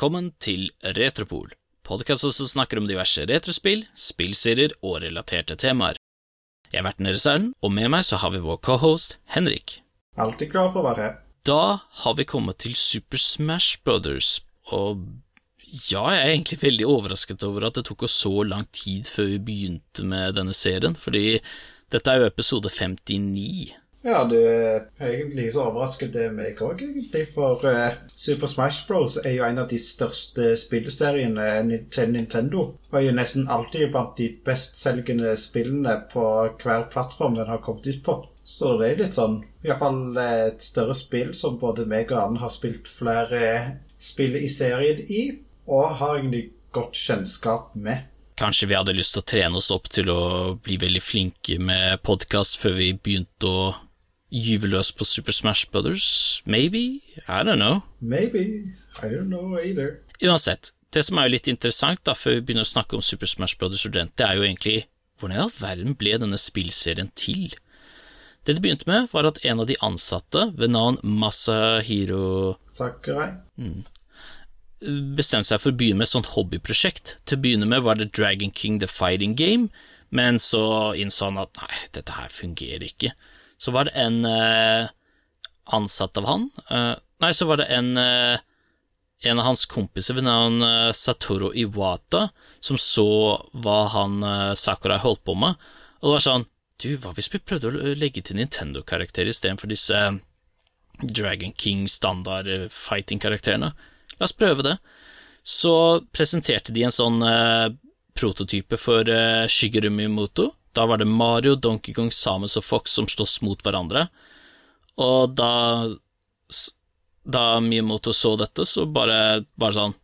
Velkommen til Retropol, podkasten som snakker om diverse retrospill, spillserier og relaterte temaer. Jeg er verten deres Erlend, og med meg så har vi vår cohost Henrik. Alltid glad for å være her. Da har vi kommet til Super Smash Brothers, og ja, jeg er egentlig veldig overrasket over at det tok oss så lang tid før vi begynte med denne serien, fordi dette er jo episode 59. Ja, du egentlig så overrasket det meg òg, egentlig. For uh, Super Smash Bros. er jo en av de største spillseriene til Nintendo. Og er jo nesten alltid blant de bestselgende spillene på hver plattform den har kommet ut på. Så det er litt sånn Iallfall et større spill som både meg og Anne har spilt flere spill i serien i, og har egentlig godt kjennskap med. Kanskje vi hadde lyst til å trene oss opp til å bli veldig flinke med podkast før vi begynte å gyve løs på Super Smash Brothers? Maybe? I don't know. Maybe. I don't know either. Uansett, det som er jo litt interessant da, før vi begynner å snakke om Super Smash Brothers Student, det er jo egentlig hvordan i all verden ble denne spillserien til? Det det begynte med, var at en av de ansatte, ved navn Masahiro Sakurai. bestemte seg for å begynne med et sånt hobbyprosjekt. Til å begynne med var det Dragon King The Fighting Game, men så innså han at nei, dette her fungerer ikke. Så var det en eh, ansatt av han eh, Nei, så var det en eh, en av hans kompiser ved navn Satoru Iwata som så hva han Sakurai holdt på med, og det var sånn Du, hva hvis vi prøvde å legge til Nintendo-karakterer istedenfor disse Dragon King standard eh, fighting-karakterene? La oss prøve det. Så presenterte de en sånn prototype for Shigeru Miyamoto. Da var det Mario, Donkey Kong, Samus og Fox som slåss mot hverandre. Og da Da Miyamoto så dette, så bare bare sånn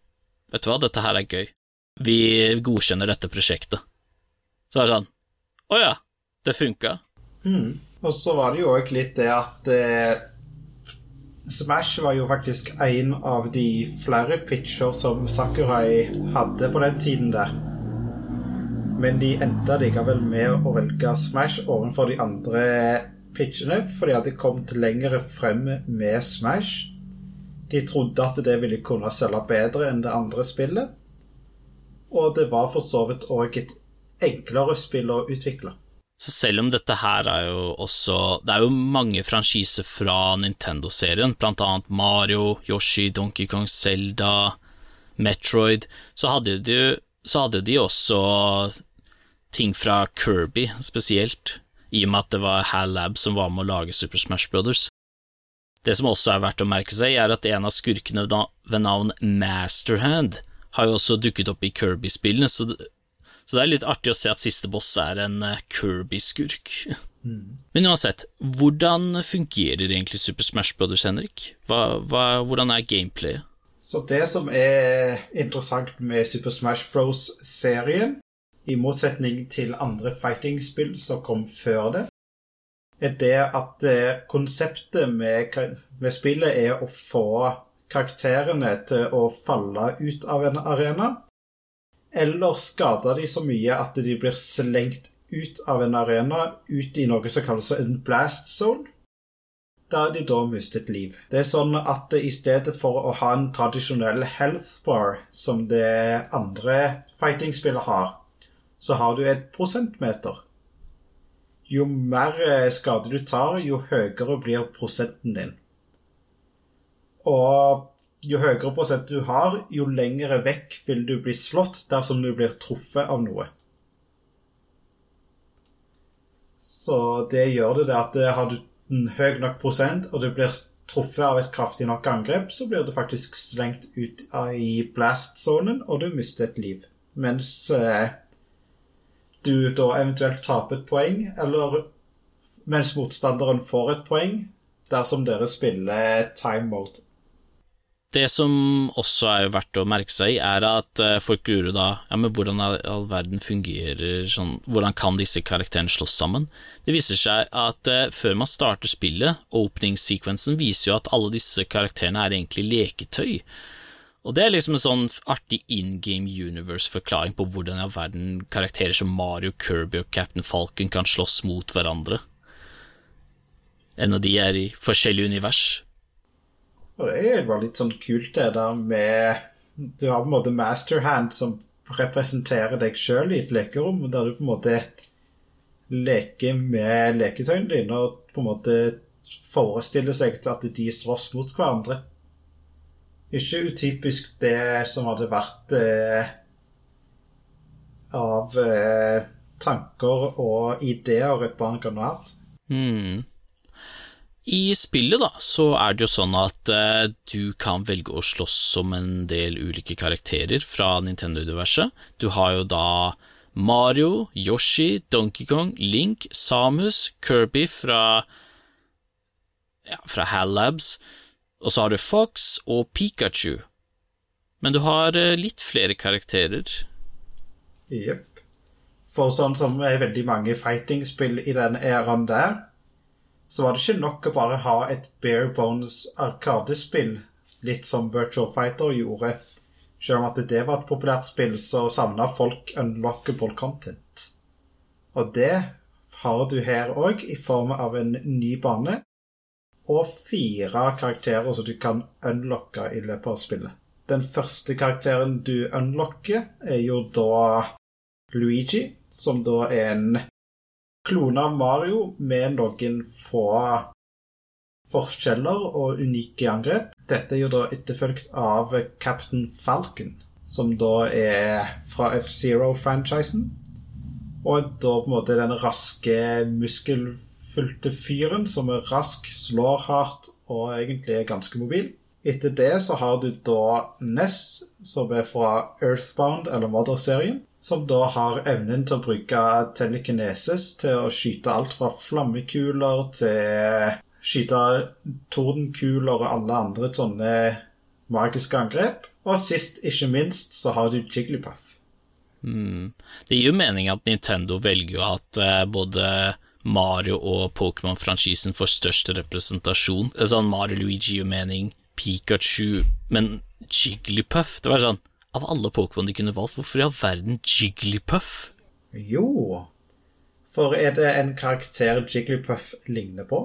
Vet du hva, dette her er gøy. Vi godkjenner dette prosjektet. Så var det sånn Å ja, det funka. Mm. Og så var det jo òg litt det at eh, Smash var jo faktisk en av de flere pitcher som Sakurai hadde på den tiden der. Men de endte likevel med å velge Smash overfor de andre pitchene, for de hadde kommet lenger frem med Smash. De trodde at det ville kunne selge bedre enn det andre spillet. Og det var for så vidt òg et enklere spill å utvikle. Så selv om dette her er jo også Det er jo mange franchiser fra Nintendo-serien, blant annet Mario, Yoshi, Donkey Kong, Zelda, Metroid, så hadde de, så hadde de også ting fra Kirby spesielt, i og med at det var Hal Lab som var med å lage Super Smash Brothers. Det som også er verdt å merke seg, er at en av skurkene ved na- ved navn Masterhand har jo også dukket opp i Kirby-spillene, så det, så det er litt artig å se at siste boss er en eh, Kirby-skurk. Men uansett, hvordan fungerer egentlig Super Smash Brothers, Henrik? Hva, hva, hvordan er gameplayet? Så det som er interessant med Super Smash Bros.-serien, i motsetning til andre fighting-spill som kom før det, er det at eh, konseptet med, med spillet er å få karakterene til å falle ut av en arena, eller skade de så mye at de blir slengt ut av en arena, ut i noe som kalles en blast zone der de da mistet liv. Det er sånn at i stedet for å ha en tradisjonell health bar, som det andre fighting-spillet har, så har du et prosentmeter. Jo mer eh, skade du tar, jo høyere blir prosenten din. Og jo høyere prosent du har, jo lengre vekk vil du bli slått dersom du blir truffet av noe. Så det gjør det at eh, har du en høy nok prosent, og du blir truffet av et kraftig nok angrep, så blir du faktisk slengt ut i blast-sonen, og du mister et liv. Mens eh, du da eventuelt taper et poeng, eller mens motstanderen får et poeng, dersom dere spiller time mode. Det som også er verdt å merke seg, er at eh, folk lurer da ja, men hvordan all verden fungerer sånn Hvordan kan disse karakterene slåss sammen? Det viser seg at eh, før man starter spillet, openingssekvensen viser jo at alle disse karakterene er egentlig leketøy. Og det er liksom en sånn artig in game universe-forklaring på hvordan i all verden karakterer som Mario, Kirby og Captain Falcon kan slåss mot hverandre. Ennå de er i forskjellige univers. Og det var litt sånn kult det der med Du har på en måte masterhand som representerer deg sjøl i et lekerom, der du på en måte leker med leketøyene dine og på en måte forestiller seg at de slåss mot hverandre. Ikke utypisk det som hadde vært eh, av eh, tanker og ideer et barn kan ha hatt. Mm. I spillet da, så er det jo sånn at eh, du kan velge å slåss som en del ulike karakterer fra Nintendo-universet. Du har jo da Mario, Yoshi, Donkey Kong, Link, Samus, Kirby fra ja, fra Hal Labs, og så har du Fox og Pikachu. Men du har eh, litt flere karakterer. Jepp. For sånn som er veldig mange fighting-spill i den æraen der, så var det ikke nok å bare ha et bare bones arkadespill, litt som Virtual Fighter gjorde. Selv om at det var et populært spill, så savna folk unlockable content. Og det har du her òg, i form av en ny bane og fire karakterer som du kan unlocke i løpet av spillet. Den første karakteren du unlocker, er jo da Luigi, som da er en klone av Mario med noen få forskjeller og unike angrep. Dette er jo da etterfulgt av Captain Falcon, som da er fra F-Zero-franchisen. Og da på en måte den raske muskel fulgte fyren, som er rask, slår hardt og egentlig er ganske mobil. Etter det så har du da Ness, som er fra Earthbound eller Mother-serien. Som da har evnen til å bruke telekinesis til å skyte alt fra flammekuler til skyte tordenkuler og alle andre sånne magiske angrep. Og sist, ikke minst, så har du Jigglypuff. Mm. Det gir jo mening at Nintendo velger at uh, både Mario og Pokémon-franchisen får størst representasjon. Sånn Mario Luigi mening, Pikachu Men Jigglypuff Det var sånn Av alle Pokémon de kunne valgt, hvorfor i all verden Jigglypuff? Jo For er det en karakter Jigglypuff ligner på?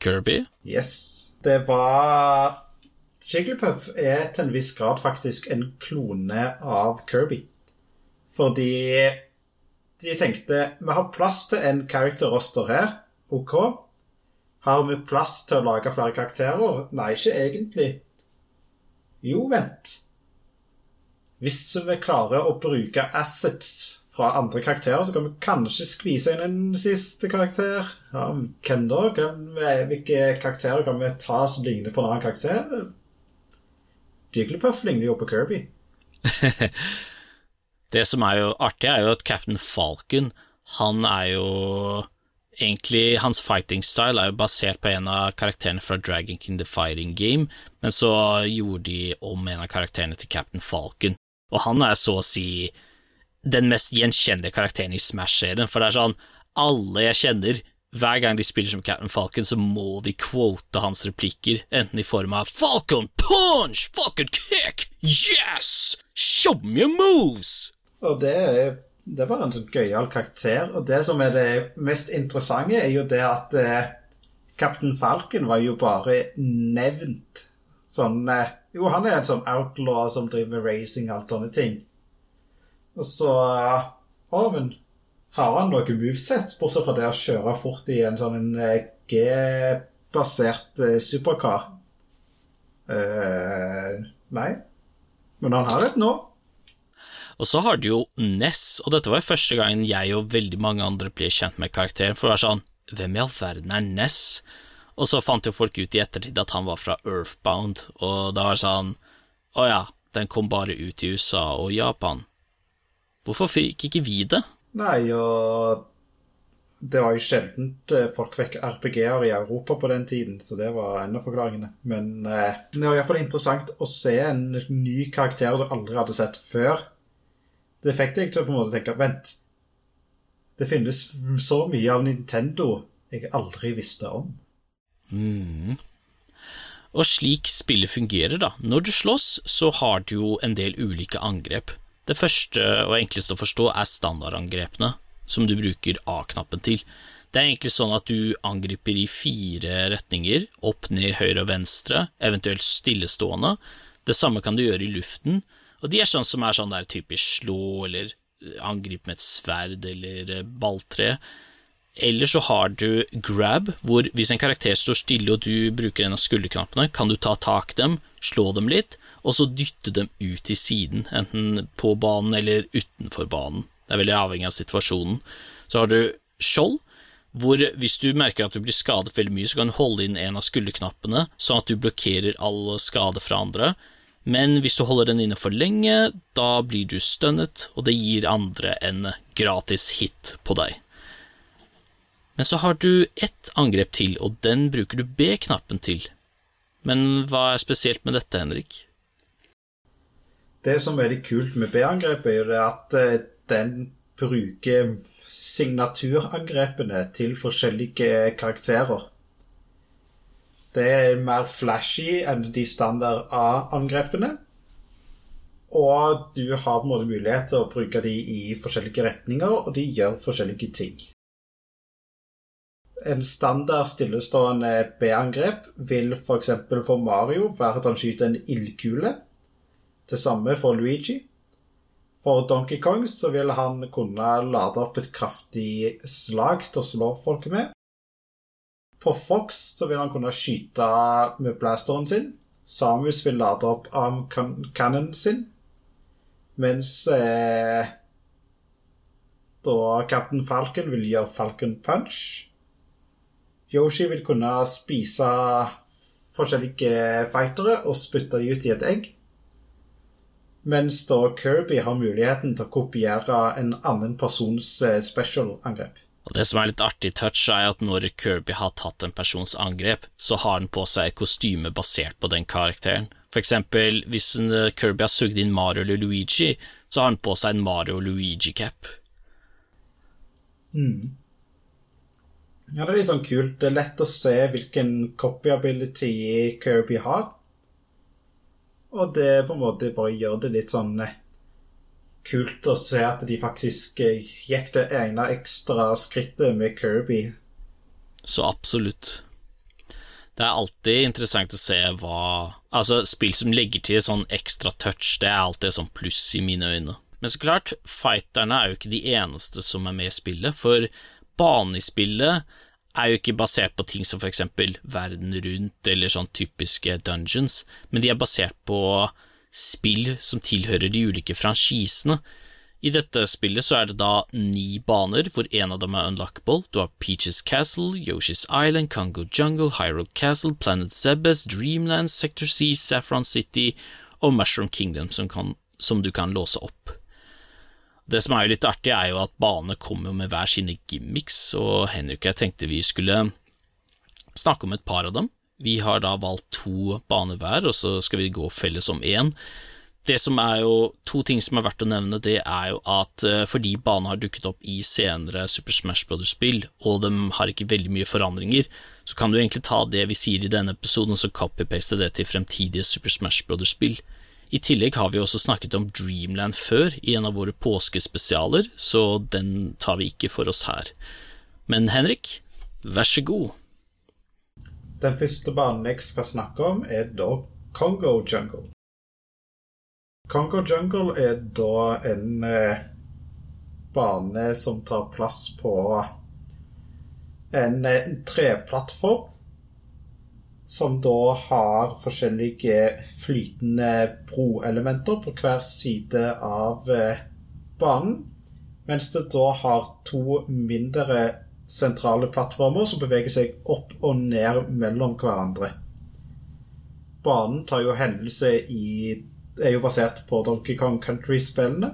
Kirby? Yes. Det var Jigglypuff er til en viss grad faktisk en klone av Kirby. Fordi de tenkte vi har plass til en character roster her. OK. Har vi plass til å lage flere karakterer? Nei, ikke egentlig. Jo, vent. Hvis vi klarer å bruke assets fra andre karakterer, så kan vi kanskje skvise inn en siste karakter. Ja, Hvem da? Vi, hvilke karakterer kan vi ta som ligner på en annen karakter? Jigglypuff ligner jo på Kirby. Det som er jo artig, er jo at Captain Falcon, han er jo egentlig Hans fighting style er jo basert på en av karakterene fra Dragon King The Fighting Game, men så gjorde de om en av karakterene til Captain Falcon, og han er så å si den mest gjenkjennelige karakteren i Smash-serien, for det er sånn alle jeg kjenner, hver gang de spiller som Captain Falcon, så må de quote hans replikker, enten i form av Falcon punch! Falcon kick! Yes! Show me your moves! Og det, er det var en sånn gøyal karakter. Og det som er det mest interessante, er jo det at eh, Kaptein Falken var jo bare nevnt sånn eh, Jo, han er en sånn outlaw som driver med racing og alt sånne ting. Og så Å, men har han noe movesett, bortsett fra det å kjøre fort i en sånn eh, G-basert eh, supercar? Eh, nei. Men han har et nå. Og så har du jo Ness, og dette var jo første gangen jeg og veldig mange andre ble kjent med karakteren, for det var sånn Hvem i all verden er Ness? Og så fant jo folk ut i ettertid at han var fra Earthbound, og da var det sånn Å ja, den kom bare ut i USA og Japan. Hvorfor fikk ikke vi det? Nei, og det var jo sjelden eh, folk fikk RPG-er i Europa på den tiden, så det var en av forklaringene. Men eh, det var iallfall interessant å se en ny karakter du aldri hadde sett før, det fikk deg til å på en måte tenke Vent, det finnes så mye av Nintendo jeg aldri visste om. Mm. Og slik spillet fungerer, da. Når du slåss, så har du jo en del ulike angrep. Det første og enkleste å forstå er standardangrepene, som du bruker A-knappen til. Det er egentlig sånn at du angriper i fire retninger, opp, ned, høyre og venstre, eventuelt stillestående. Det samme kan du gjøre i luften, Og de er sånn som er sånn der typisk slå eller angripe med et sverd eller eh, balltre. Eller så har du grab, hvor hvis en karakter står stille og du bruker en av skulderknappene, kan du ta tak dem, slå dem litt, og så dytte dem ut til siden, enten på banen eller utenfor banen. Det er veldig avhengig av situasjonen. Så har du skjold, hvor hvis du merker at du blir skadet veldig mye, så kan du holde inn en av skulderknappene, sånn at du blokkerer all skade fra andre. Men hvis du holder den inne for lenge, da blir du stønnet, og det gir andre en gratis hit på deg. Men så har du ett angrep til, og den bruker du B-knappen til. Men hva er spesielt med dette, Henrik? Det som er veldig kult med B-angrepet, er at eh, den bruker signaturangrepene til forskjellige karakterer. Det er mer flashy enn de standard A-angrepene. Og du har på en måte mulighet til å bruke de i forskjellige retninger, og de gjør forskjellige ting. En standard stillestående B-angrep vil f.eks. For, for Mario være at han skyter en ildkule. Det samme for Luigi. For Donkey Kong så vil han kunne lade opp et kraftig slag til å slå folket med. På Fox så vil han kunne skyte med blasteren sin. Samus vil lade opp arm cannonen sin. Mens eh, da Captain Falcon vil gjøre Falcon Punch. Yoshi vil kunne spise forskjellige fightere og spytte dem ut i et egg. Mens da Kirby har muligheten til å kopiere en annen persons eh, special-angrep. Og Det som er litt artig touch, er at når Kirby har tatt en persons angrep, så har han på seg et kostyme basert på den karakteren. For eksempel, hvis eh, Kirby har sugd inn Mario eller Luigi, så har han på seg en Mario Luigi-cap. Mm. Ja, det er litt sånn kult. Det er lett å se hvilken copy ability Kirby har. Og det på en måte bare gjør det litt sånn eh, kult å se at de faktisk eh, gikk det ene ekstra skrittet med Kirby. Så absolutt. Det er alltid interessant å se hva Altså, spill som legger til sånn ekstra touch, det er alltid sånn pluss i mine øyne. Men så klart, fighterne er jo ikke de eneste som er med i spillet, for banespillet er jo ikke basert på ting som for eksempel verden rundt eller sånn typiske dungeons, men de er basert på spill som tilhører de ulike franchisene. I dette spillet så er det da ni baner, hvor en av dem er unlockable. Du har Peaches Castle, Yoshi's Island, Congo Jungle, Hyrule Castle, Planet Zebes, Dreamland, Sector C, Saffron City og Mushroom Kingdom som, kan, som du kan låse opp. Det som er jo litt artig, er jo at banene kommer med hver sine gimmicks, og Henrik og jeg tenkte vi skulle snakke om et par av dem. Vi har da valgt to baner hver, og så skal vi gå felles om én. Det som er jo To ting som er verdt å nevne, det er jo at eh, fordi banene har dukket opp i senere Super Smash Brothers-spill, og de har ikke veldig mye forandringer, så kan du egentlig ta det vi sier i denne episoden, og så copy-paste det til fremtidige Super Smash Brothers-spill. I tillegg har vi også snakket om Dreamland før i en av våre påskespesialer, så den tar vi ikke for oss her. Men Henrik, vær så god. Den første banen jeg skal snakke om, er da Congo Jungle. Congo Jungle er da en eh, bane som tar plass på en eh, treplattform som da har forskjellige flytende broelementer på hver side av eh, banen. Mens det da har to mindre sentrale plattformer som beveger seg opp og ned mellom hverandre. Banen tar jo hendelse i er jo basert på Donkey Kong Country-spillene.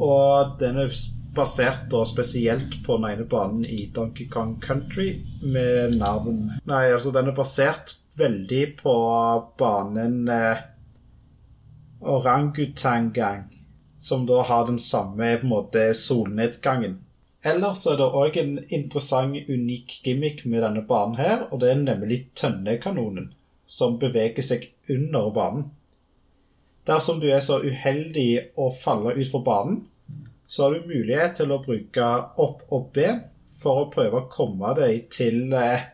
Og den er basert da spesielt på den ene banen i Donkey Kong Country med navn Nei, altså den er basert veldig på banen eh, Orangutangang, som da har den samme på en måte solnedgangen. Ellers er det òg en interessant, unik gimmick med denne banen her, og det er nemlig tønnekanonen, som beveger seg under banen. Dersom du er så uheldig å falle utfor banen, så har du mulighet til å bruke opp og B for å prøve å komme deg til, eh,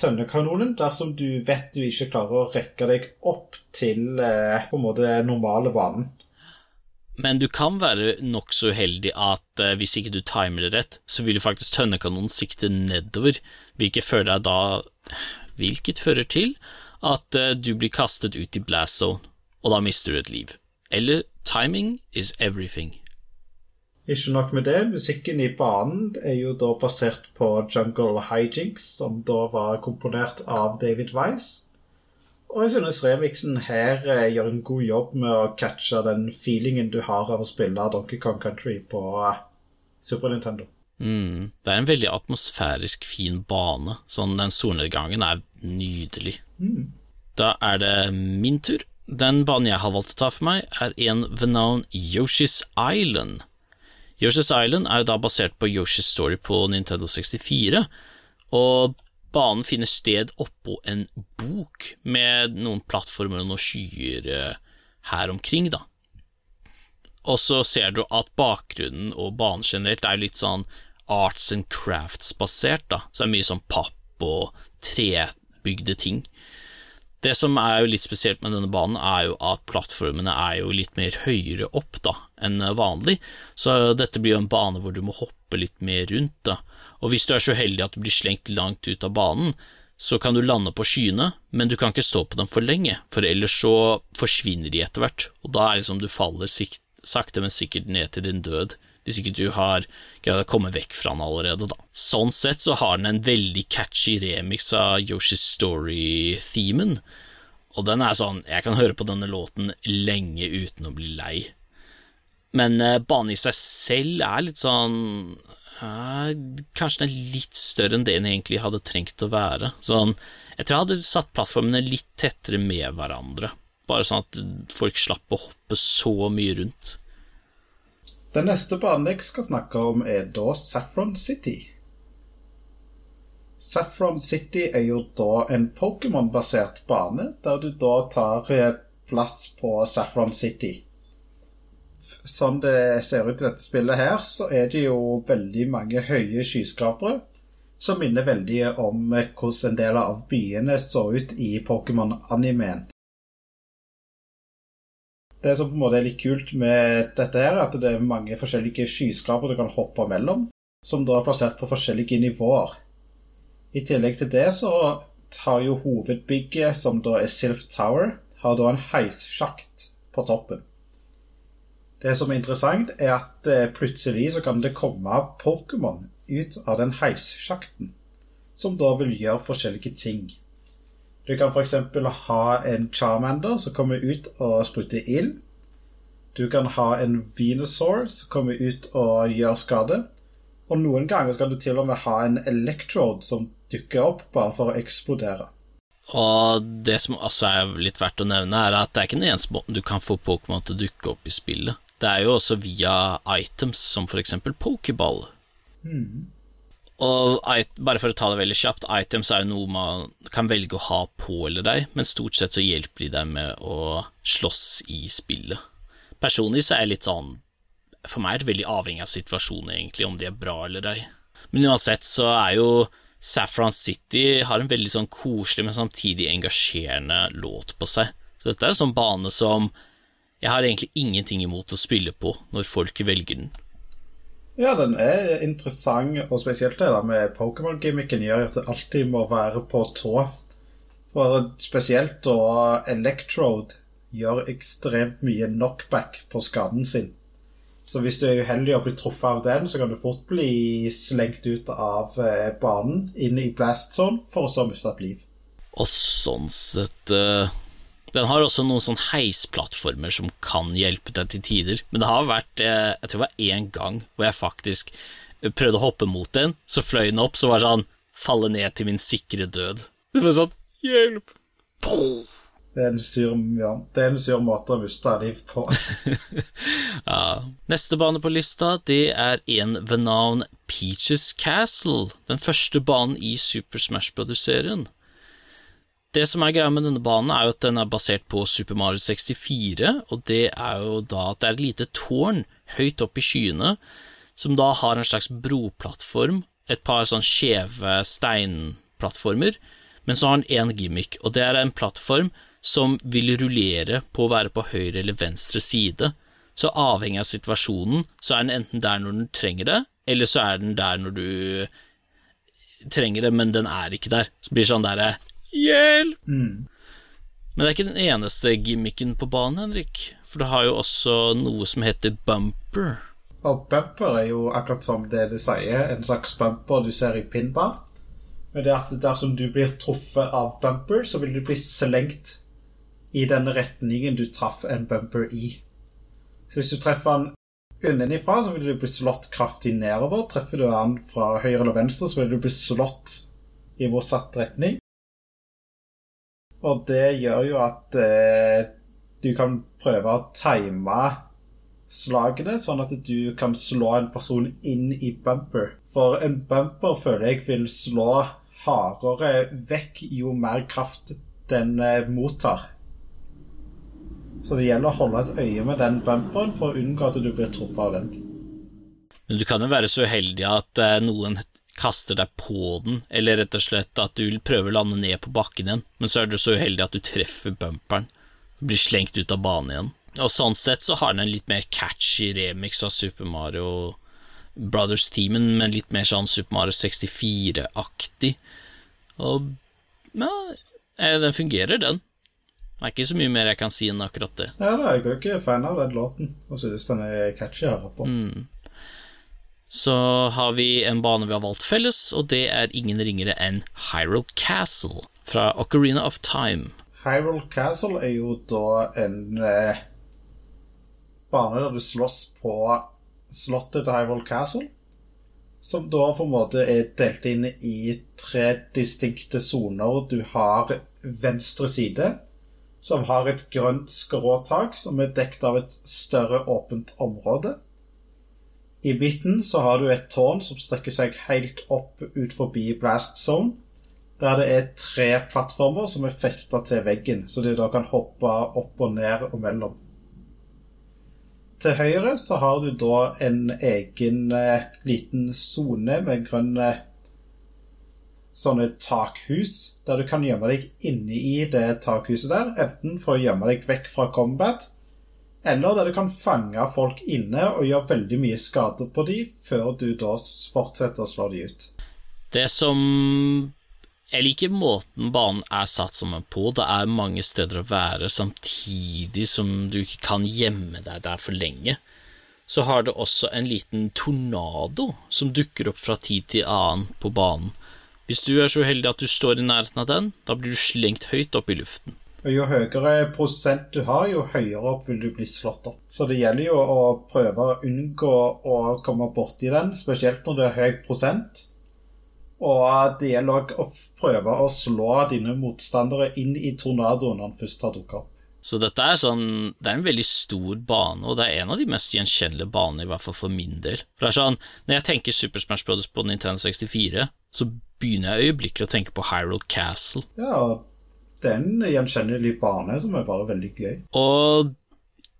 tønnekanonen dersom du vet du ikke klarer å rekke deg opp til eh, på en måte normale banen. Men du kan være nokså uheldig at uh, hvis ikke du timer det rett, så vil du faktisk tønnekanonen sikte nedover, hvilket fører deg da Hvilket fører til at uh, du blir kastet ut i blast zone, og da mister du et liv. Eller timing is everything. Ikke nok med det, musikken i banen er jo da basert på Jungle Hijinks, som da var komponert av David Wise. Og jeg synes remixen her eh, gjør en god jobb med å catche den feelingen du har av å spille Donkey Kong Country på eh, Super Nintendo. Mm, det er en veldig atmosfærisk fin bane. Sånn Den solnedgangen er nydelig. Mm. Da er det min tur. Den banen jeg har valgt å ta for meg, er en ved navn Yoshi's Island. Yoshi's Island er jo da basert på Yoshi's Story på Nintendo 64, og banen finner sted oppå en bok med noen plattformer og noen skyer eh, her omkring, da. Og så ser du at bakgrunnen og banen generelt er litt sånn arts and crafts-basert, da, så det er mye sånn papp og trebygde ting. Det som er jo litt spesielt med denne banen, er jo at plattformene er jo litt mer høyere opp da enn vanlig, så dette blir jo en bane hvor du må hoppe litt mer rundt. da. Og hvis du er så heldig at du blir slengt langt ut av banen, så kan du lande på skyene, men du kan ikke stå på dem for lenge, for ellers så forsvinner de etter hvert, og da er det som du faller sakte, men sikkert ned til din død hvis ikke du har greid å komme vekk fra den allerede, da. Sånn sett så har den en veldig catchy remix av Yoshi's Story-themen, og den er sånn Jeg kan høre på denne låten lenge uten å bli lei. Men eh, banen i seg selv er litt sånn eh, Kanskje den er litt større enn det den egentlig hadde trengt å være. Sånn Jeg tror jeg hadde satt plattformene litt tettere med hverandre, bare sånn at folk slapp å hoppe så mye rundt. Den neste banen jeg skal snakke om, er da Saffron City. Saffron City er jo da en Pokémon-basert bane, der du da tar eh, plass på Saffron City. Sånn det ser ut i dette spillet her, så er det jo veldig mange høye skyskrapere, som minner veldig om hvordan en del av byene så ut i Pokémon-animeen. Det som på en måte er litt kult med dette, her, er at det er mange forskjellige skyskraper du kan hoppe mellom, som da er plassert på forskjellige nivåer. I tillegg til det så har jo hovedbygget, som da er Silf Tower, har da en heissjakt på toppen. Det som er interessant, er at eh, plutselig så kan det komme Pokémon ut av den heissjakten, som da vil gjøre forskjellige ting. Du kan f.eks. ha en Charmander som kommer ut og spruter ild. Du kan ha en Venusaur som kommer ut og gjør skade. Og noen ganger skal du til og med ha en Electrode som dukker opp bare for å eksplodere. Og det som også er litt verdt å nevne, er at det er ikke den eneste måten du kan få Pokémon til å dukke opp i spillet. Det er jo også via items, som for eksempel Pokéball. Mm. Og bare for å ta det veldig kjapt, items er jo noe man kan velge å ha på eller deg, men stort sett så hjelper de deg med å slåss i spillet. Personlig så er jeg litt sånn For meg er det veldig avhengig av situasjonen, egentlig, om de er bra eller ei. Men uansett så er jo Saffron City har en veldig sånn koselig, men samtidig engasjerende låt på seg. Så dette er en sånn bane som jeg har egentlig ingenting imot å spille på når folk velger den. Ja, den er interessant, og spesielt det der med Pokémon-gimmicken gjør at det alltid må være på tå. For spesielt da Electrode gjør ekstremt mye knockback på skaden sin. Så hvis du er uheldig og blir truffet av den, så kan du fort bli slengt ut av eh, banen, inn i blast zone, for å så miste et liv. Og sånn sett uh den har også noen sånn heisplattformer som kan hjelpe deg til tider, men det har vært eh, Jeg tror det var én gang hvor jeg faktisk prøvde å hoppe mot den, så fløy den opp, så var det sånn Falle ned til min sikre død. Det var sånn Hjelp! Det er en sur, ja, det er en sur måte å miste liv på. ja. Neste bane på lista, det er en ved navn Peaches Castle, den første banen i Super Smash Brothers-serien. Det som er greia med denne banen, er jo at den er basert på Super Mario 64, og det er jo da at det er et lite tårn høyt opp i skyene, som da har en slags broplattform, et par sånn skjeve steinplattformer, Men så har den én gimmick, og det er en plattform som vil rullere på å være på høyre eller venstre side. Så avhengig av situasjonen, så er den enten der når du trenger det, eller så er den der når du trenger det, men den er ikke der. Så blir det sånn derre Hjelp! Mm. Men det er ikke den eneste gimmicken på banen, Henrik. For det har jo også noe som heter bumper. Og bumper er jo akkurat som det det sier, en slags bumper du ser i pinball. Men det er at dersom du blir truffet av bumper, så vil du bli slengt i den retningen du traff en bumper i. Så hvis du treffer den unnenifra, så vil du bli slått kraftig nedover. Treffer du den fra høyre eller venstre, så vil du bli slått i motsatt retning. Og det gjør jo at eh, du kan prøve å time slagene, sånn at du kan slå en person inn i bumper. For en bumper føler jeg vil slå hardere vekk jo mer kraft den eh, mottar. Så det gjelder å holde et øye med den bumperen for å unngå at du blir truffet av den. Men du kan jo være så uheldig at eh, noen kaster deg på den, eller rett og slett at du prøver å lande ned på bakken igjen, men så er du så uheldig at du treffer bumperen og blir slengt ut av banen igjen. Og sånn sett så har den en litt mer catchy remix av Super Mario Brothers-teamen, men litt mer sånn Super Mario 64-aktig. Og ja, eh, den fungerer, den. Det er ikke så mye mer jeg kan si enn akkurat det. Ja, da, Jeg er ikke fan av den låten, og synes den er catchy høre på. Mm. Så har vi en bane vi har valgt felles, og det er ingen ringere enn Hyrule Castle fra Ocarina of Time. Hyrule Castle er jo da en eh, bane der du slåss på slottet til Hyrule Castle. Som da på en måte er delt inn i tre distinkte soner. Du har venstre side, som har et grønt skråtak som er dekket av et større åpent område. I midten så har du et tårn som strekker seg helt opp ut forbi blast zone, der det er tre plattformer som er festa til veggen, så de da kan hoppe opp og ned og mellom. Til høyre så har du da en egen eh, liten sone med grønne sånne takhus, der du kan gjemme deg inni det takhuset der, enten for å gjemme deg vekk fra combat, eller der du kan fange folk inne og gjøre veldig mye skade på dem, før du da fortsetter å slå dem ut. Det som Jeg liker måten banen er satt sammen på. Det er mange steder å være samtidig som du ikke kan gjemme deg der for lenge. Så har det også en liten tornado som dukker opp fra tid til annen på banen. Hvis du er så uheldig at du står i nærheten av den, da blir du slengt høyt opp i luften. Og Jo høyere prosent du har, jo høyere opp vil du bli slått opp. Så det gjelder jo å prøve å unngå å komme borti den, spesielt når det er høy prosent. Og det gjelder òg å prøve å slå dine motstandere inn i tornadoen når den først har dukket opp. Så dette er sånn Det er en veldig stor bane, og det er en av de mest gjenkjennelige banene, i hvert fall for min del. For det er sånn Når jeg tenker Super Smash Brothers på Nintendo 64, så begynner jeg øyeblikkelig å tenke på Hyrule Castle. Ja, og det er en gjenkjennelig bane som er bare veldig gøy. Og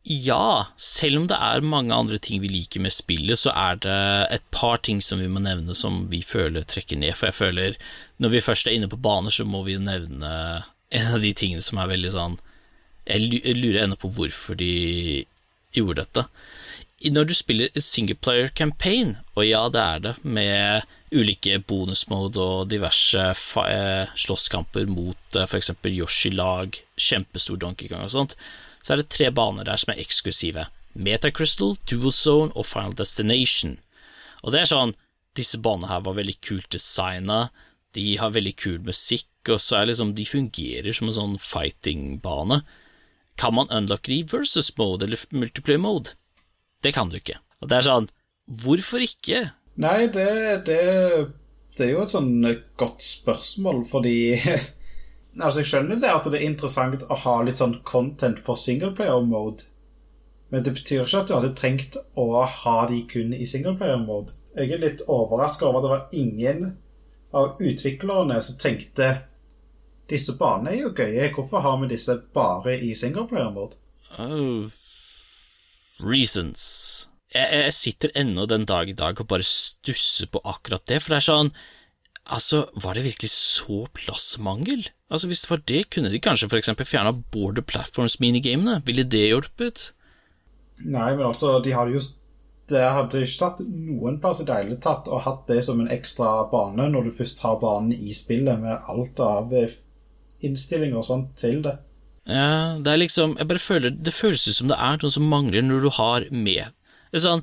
ja, selv om det er mange andre ting vi liker med spillet, så er det et par ting som vi må nevne som vi føler trekker ned. For jeg føler, når vi først er inne på baner, så må vi nevne en av de tingene som er veldig sånn Jeg lurer ennå på hvorfor de gjorde dette. Når du spiller singleplayer campaign, og ja, det er det, med ulike bonusmode og diverse slåsskamper mot f.eks. Yoshi-lag, kjempestor Donkey Kong og sånt, så er det tre baner der som er eksklusive. Metacrystal, Dual Zone og Final Destination. Og det er sånn Disse banene her var veldig kult designa, de har veldig kul musikk, og så er liksom De fungerer som en sånn fighting-bane. Kan man unlocke de i versus mode eller multiplayer mode? Det kan du ikke. Og det er sånn Hvorfor ikke? Nei, det, det, det er jo et sånn godt spørsmål, fordi Altså, jeg skjønner det at det er interessant å ha litt sånn content for singleplayer-mode, men det betyr ikke at du hadde trengt å ha de kun i singleplayer-mode. Jeg er litt overraska over at det var ingen av utviklerne som tenkte disse banene er jo gøye, hvorfor har vi disse bare i singleplayer-mode? Oh, reasons. Jeg, jeg sitter ennå den dag i dag og bare stusser på akkurat det, for det er sånn Altså, var det virkelig så plassmangel? Altså, Hvis det var det, kunne de kanskje eksempel fjerna Border Platforms-minigamene? Ville det hjulpet? Nei, men altså, de hadde jo Det hadde ikke tatt noen plass i det hele tatt å hatt det som en ekstra bane når du først har banen i spillet, med alt av innstillinger og sånt til det. Ja, det er liksom Jeg bare føler Det føles som det er noe som mangler når du har med Det er sånn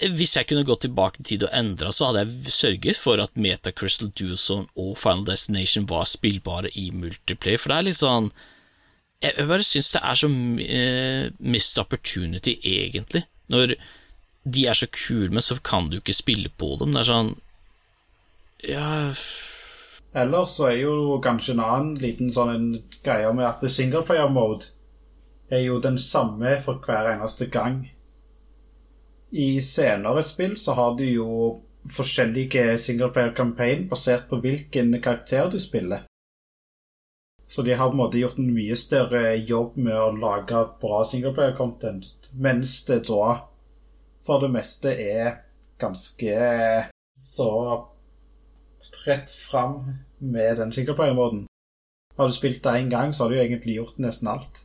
hvis jeg kunne gått tilbake i tid og endra, så hadde jeg sørget for at Meta Crystal Duozone og Final Destination var spillbare i multiplayer, for det er litt sånn Jeg bare syns det er så uh, missed opportunity, egentlig. Når de er så kule, men så kan du ikke spille på dem. Det er sånn Ja Ellers så er jo kanskje en annen liten sånn greie med at singleplayer mode er jo den samme for hver eneste gang. I senere spill så har du jo forskjellige singleplayer campaign basert på hvilken karakter du spiller. Så de har på en måte gjort en mye større jobb med å lage bra singleplayer content, mens det da for det meste er ganske så rett fram med den singleplayer-måten. Har du spilt det én gang, så har du jo egentlig gjort nesten alt.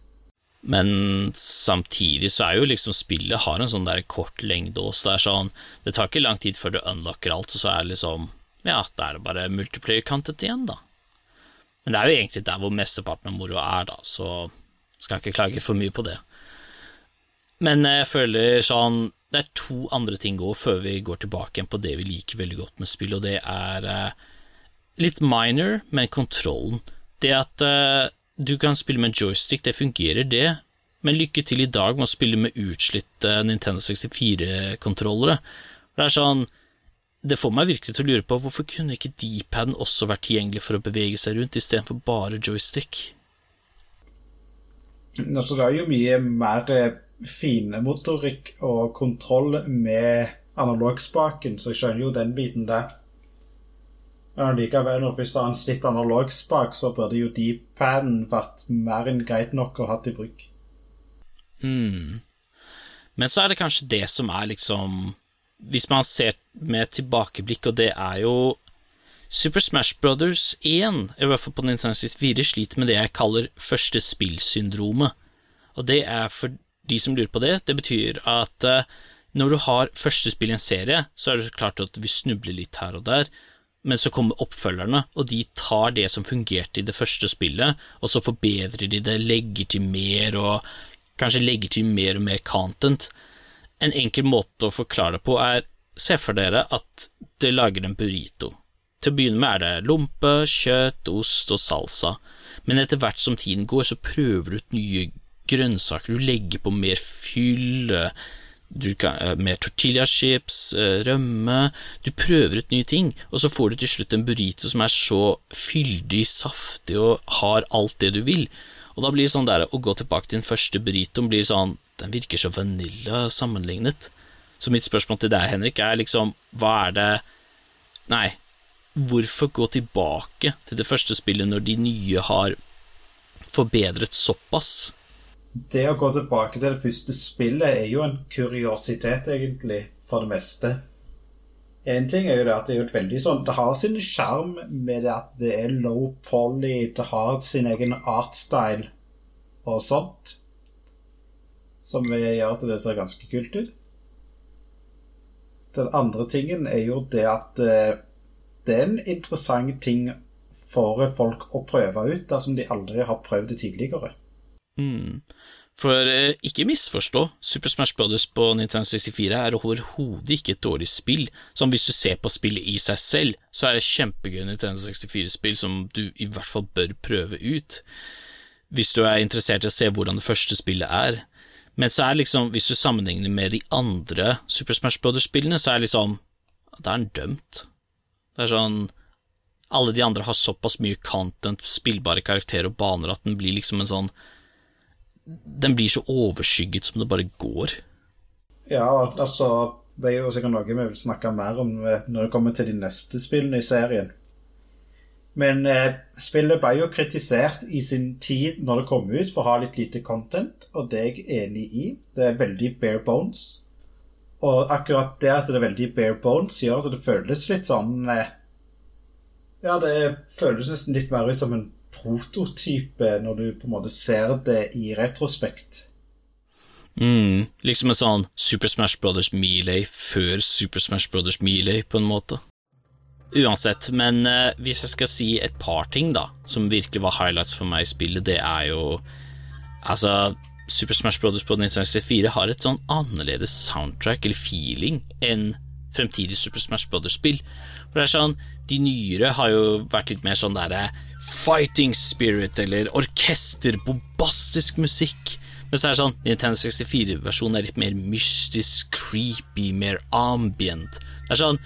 Men samtidig så er jo liksom spillet har en sånn der kort lengde også. Det er sånn Det tar ikke lang tid før du unlocker alt, og så er det liksom Ja, da er det bare multiplayer-kantet igjen, da. Men det er jo egentlig der hvor mesteparten av moroa er, da, så skal jeg ikke klage for mye på det. Men jeg føler sånn Det er to andre ting òg før vi går tilbake igjen på det vi liker veldig godt med spill, og det er eh, litt minor, men kontrollen. Det at eh, du kan spille med joystick, det fungerer, det, men lykke til i dag med å spille med utslitte Nintendo 64-kontrollere. Det er sånn Det får meg virkelig til å lure på hvorfor kunne ikke D-paden også vært tilgjengelig for å bevege seg rundt, istedenfor bare joystick? Altså, det er jo mye mer eh, finemotorikk og kontroll med analogspaken, så jeg skjønner jo den biten der. Men likevel, når vi har en slitt analogspak, så burde jo deep paden vært mer enn greit nok å ha til bruk. Mm. Men så er det kanskje det som er liksom Hvis man ser med tilbakeblikk, og det er jo Super Smash Brothers 1, i hvert fall på Nintendo 64, sliter med det jeg kaller første spillsyndromet. Og det er for de som lurer på det, det betyr at uh, når du har første spill i en serie, så er det klart at vi snubler litt her og der, men så kommer oppfølgerne, og de tar det som fungerte i det første spillet, og så forbedrer de det, legger til mer, og kanskje legger til mer og mer content. En enkel måte å forklare det på er se for dere at dere lager en burrito. Til å begynne med er det lompe, kjøtt, ost og salsa, men etter hvert som tiden går, så prøver du ut nye grønnsaker, du legger på mer fyll, du kan, mer tortillachips, eh, rømme Du prøver ut nye ting, og så får du til slutt en burrito som er så fyldig, saftig og har alt det du vil. Og da blir det sånn der å gå tilbake til den første burritoen blir sånn Den virker så vanilla sammenlignet. Så mitt spørsmål til deg, Henrik, er liksom Hva er det Nei, hvorfor gå tilbake til det første spillet når de nye har forbedret såpass? Det å gå tilbake til det første spillet er jo en kuriositet, egentlig, for det meste. En ting er jo det at det er jo et veldig sånn Det har sin sjarm med det at det er low poly, det har sin egen artstyle og sånt. Som gjør at det ser ganske kult ut. Den andre tingen er jo det at eh, det er en interessant ting for folk å prøve ut dersom de aldri har prøvd det tidligere. Mm. For eh, ikke misforstå, Super Smash Brothers på Nintendo 64 er overhodet ikke et dårlig spill. Som hvis du ser på spillet i seg selv, så er det kjempegøy Nintendo 64-spill som du i hvert fall bør prøve ut. Hvis du er interessert i å se hvordan det første spillet er. Men så er liksom, hvis du sammenligner med de andre Super Smash Brothers-spillene, så er det liksom Da er den dømt. Det er sånn Alle de andre har såpass mye content, spillbare karakterer og baner at den blir liksom en sånn den blir så overskygget som det bare går. Ja, altså Det er jo sikkert noe vi vil snakke mer om eh, når det kommer til de neste spillene i serien. Men eh, spillet ble jo kritisert i sin tid når det kom ut for å ha litt lite content, og det er jeg enig i. Det er veldig bare bones. Og akkurat det at det er veldig bare bones, gjør at det føles litt sånn eh, Ja, det føles nesten litt mer ut som en prototype når du på en måte ser det i retrospekt. Mm, liksom en sånn Super Smash Brothers Melee før Super Smash Brothers Melee, på en måte. Uansett, men eh, hvis jeg skal si et par ting, da, som virkelig var highlights for meg i spillet, det er jo Altså, Super Smash Brothers på Nintendo 64 har et sånn annerledes soundtrack eller feeling enn fremtidig Super Smash Brothers-spill. For det er sånn, De nyere har jo vært litt mer sånn derre fighting spirit eller orkester, bombastisk musikk. Men så er det sånn, Nintendo 64-versjonen er litt mer mystisk, creepy, mer ambient. Det er sånn,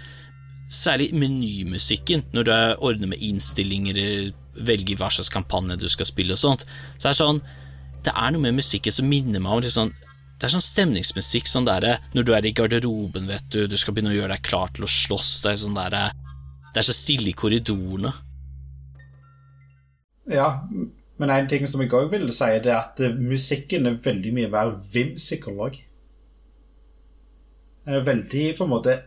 Særlig menymusikken, når du ordner med innstillinger, velger hva slags kampanje du skal spille og sånt. Så er det sånn, det er noe med musikken som minner meg om litt sånn det er sånn stemningsmusikk sånn der, når du er i garderoben, vet du, du skal begynne å gjøre deg klar til å slåss. Det er sånn der, det er så stille i korridorene. Ja, men en ting som jeg òg ville si, det er at musikken er veldig mye mer whimsical òg. Veldig på en måte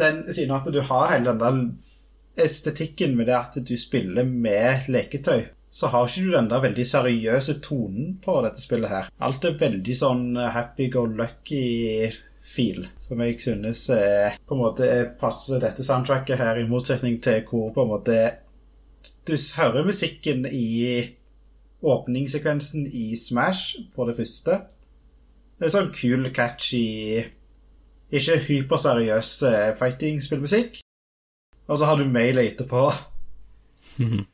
den, Siden at du har hele den der estetikken med det at du spiller med leketøy, så har ikke du den der veldig seriøse tonen på dette spillet her. Alt er veldig sånn happy go lucky-feel, som jeg synes eh, på en måte passer dette soundtracket her, i motsetning til hvor på en måte Du hører musikken i åpningssekvensen i Smash på det første. Det er sånn kul, catchy Ikke hyperseriøs eh, fighting-spillmusikk. Og så har du mail etterpå.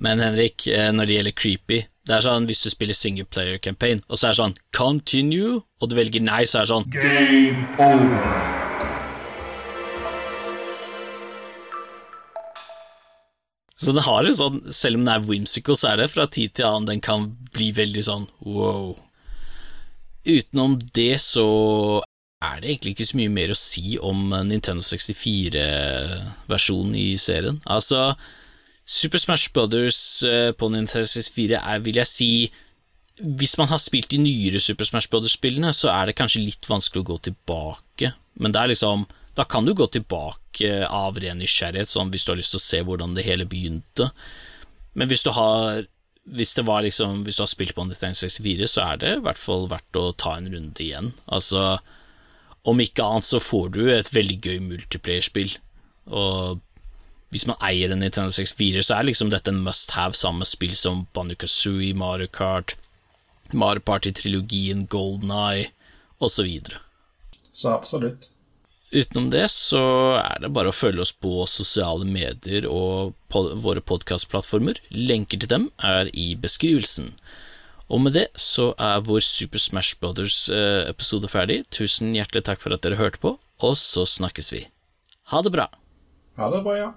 Men Henrik, eh, når det gjelder creepy Det er sånn hvis du spiller single player campaign, og så er det sånn continue, og du velger nei, så er det sånn Game over. Så den har en sånn, selv om den er whimsical, så er det fra tid til annen den kan bli veldig sånn wow. Utenom det så er det egentlig ikke så mye mer å si om Nintendo 64-versjonen i serien. Altså, Super Smash Brothers eh, på Nintendo 64 er, vil jeg si Hvis man har spilt de nyere Super Smash Brothers-spillene, så er det kanskje litt vanskelig å gå tilbake, men det er liksom Da kan du gå tilbake av ren nysgjerrighet, sånn hvis du har lyst til å se hvordan det hele begynte. Men hvis du har hvis liksom Hvis du har spilt på Nintendo 64, så er det i hvert fall verdt å ta en runde igjen. Altså, om ikke annet så får du et veldig gøy multiplayer-spill, og hvis man eier en Nintendo 64, så er liksom dette en must have sammen med spill som Banjo Kazooie, Mario Kart, Mario Party-trilogien, Golden Eye osv. Så. så absolutt. Utenom det så er det bare å følge oss på sosiale medier og på våre podkastplattformer. Lenker til dem er i beskrivelsen. Og med det så er vår Super Smash Brothers-episode ferdig. Tusen hjertelig takk for at dere hørte på, og så snakkes vi. Ha det bra! Ha det bra, ja.